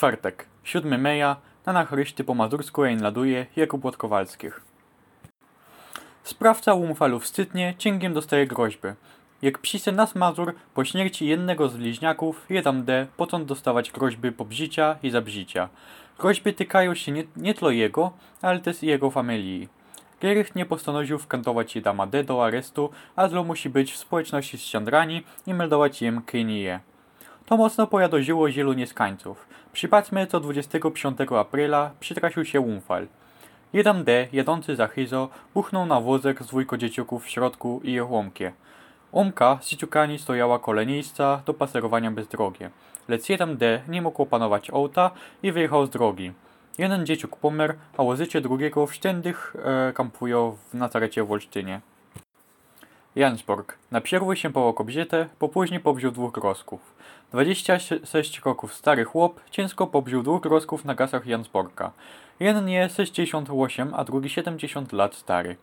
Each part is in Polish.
Czwartek, 7 maja, na nachrysty po mazursku laduje Jakub Kowalskich. Sprawca umfalu wstydnie, cięgiem dostaje groźby. Jak psisy nas Mazur, po śmierci jednego z bliźniaków, jedam D, potąd dostawać groźby pobzicia i zabzicia. Groźby tykają się nie, nie jego, ale też jego familii. Gierych nie postanowił wkantować jedama D do aresztu, a zlo musi być w społeczności z Siandrani i meldować jem Kenie. To mocno pojadoziło zielu nieskańców. Przypatrzmy, co 25 aprila przytrafił się umfal. Jeden D, jadący za Hyzo, buchnął na wózek z dwójko dzieciuków w środku i je łomkie. Umka z dzieciukami stojała kole miejsca do paserowania bezdrogie. Lecz jeden D nie mógł opanować ołta i wyjechał z drogi. Jeden dzieciuk pomer, a łozycie drugiego w sztędych e, kampują w Nazarecie w Olsztynie. Jansborg. Napierły się po kobietę, po później pobził dwóch grosków. 26 kroków stary chłop ciężko pobził dwóch grosków na gasach Jansborka. Jeden nie 68, a drugi 70 lat stary.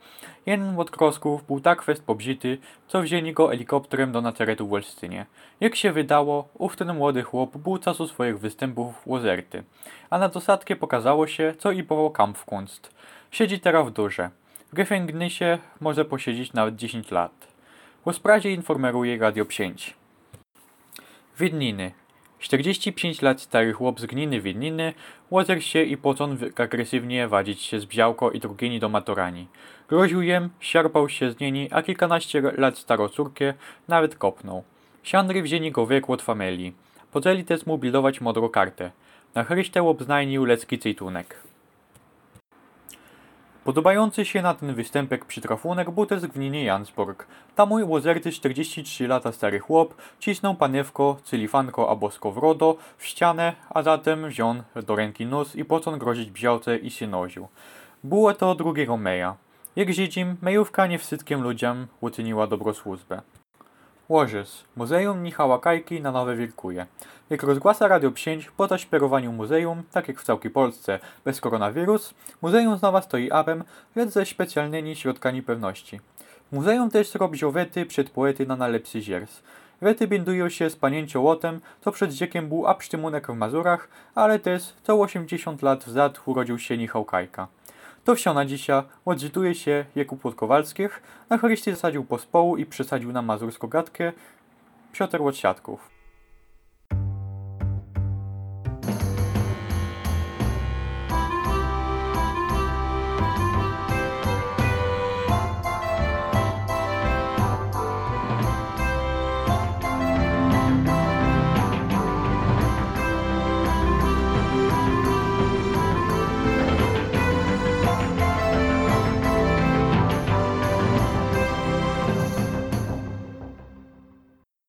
Jeden od grosków był tak fest pobzity, co wzięli go helikopterem do Nazaretu w Olsztynie. Jak się wydało, ów ten młody chłop był czasu swoich występów łozerty. A na dosadkę pokazało się, co i powoł Kampfkunst. Siedzi teraz w durze. W Gefängnisie może posiedzieć nawet 10 lat. O sprawie informuje Radio 5. Widniny. 45 lat stary chłop z gminy Widniny łozer się i pocąc agresywnie wadzić się z Białko i drugimi domatorani. Groził jem, siarpał się z nimi, a kilkanaście lat starą córkę nawet kopnął. Siandry wzięli go wiek od familii. Poczęli też mu bildować modrą kartę. Na chryście obznajnił lecki cytunek. Podobający się na ten występek przytrafunek był też w gminie Jansburg. Tam mój łozerty 43 lata stary chłop cisnął panewko, cylifanko albo skowrodo w ścianę, a zatem wziął do ręki nóż i począł grozić bziałce i się noził. Było to drugiego meja. Jak ziedzim, mejówka nie wszystkim ludziom uczyniła dobrą Łożysz. Muzeum Michała Kajki na Nowe Wilkuje. Jak rozgłasa Radio 5, po zaśpierowaniu muzeum, tak jak w całej Polsce, bez koronawirus, muzeum znowu stoi apem, lecz ze specjalnymi środkami pewności. Muzeum też robi wety przed poety na najlepszy ziers. Wety bindują się z panięcią łotem, co przed dziekiem był absztymunek w Mazurach, ale też co 80 lat wzad urodził się Michał Kajka. To wsio na dzisiaj odczytuje się Jakub Kowalskich, na chryście zasadził pospołu i przesadził na mazurską gadkę Piotr Łodsiadków.